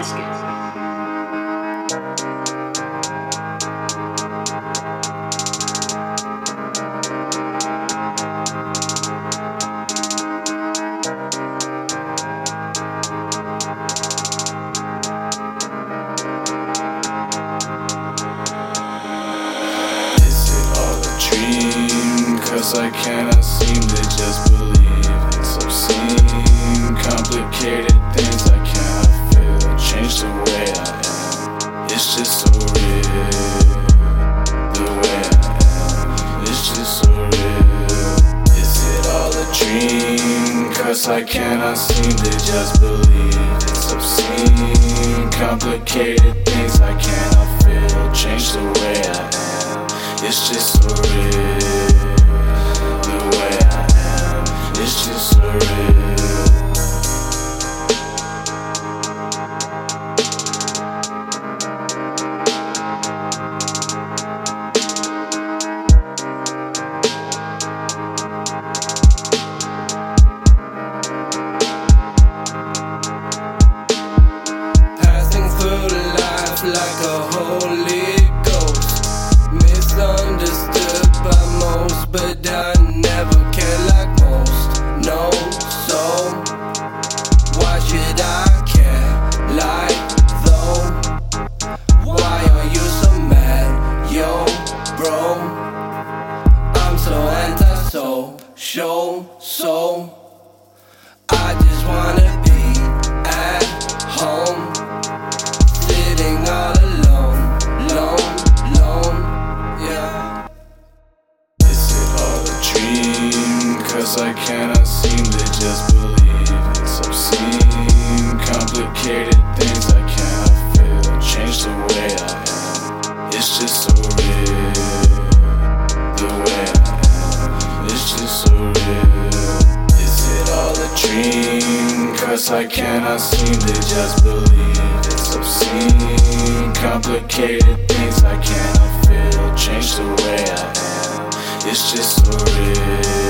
casket. Is it all a dream? Cause I cannot seem to just believe it's obscene. Complicated Cause I cannot seem to just believe it's obscene. Complicated things I cannot feel. Change the way I am. It's just so anti-social, so I just wanna be at home, sitting all alone, alone, alone, yeah. Is it all a dream? Cause I cannot Cause I cannot seem to just believe it's obscene. Complicated things I cannot feel. Change the way I am. It's just so. The way I am. It's just so real.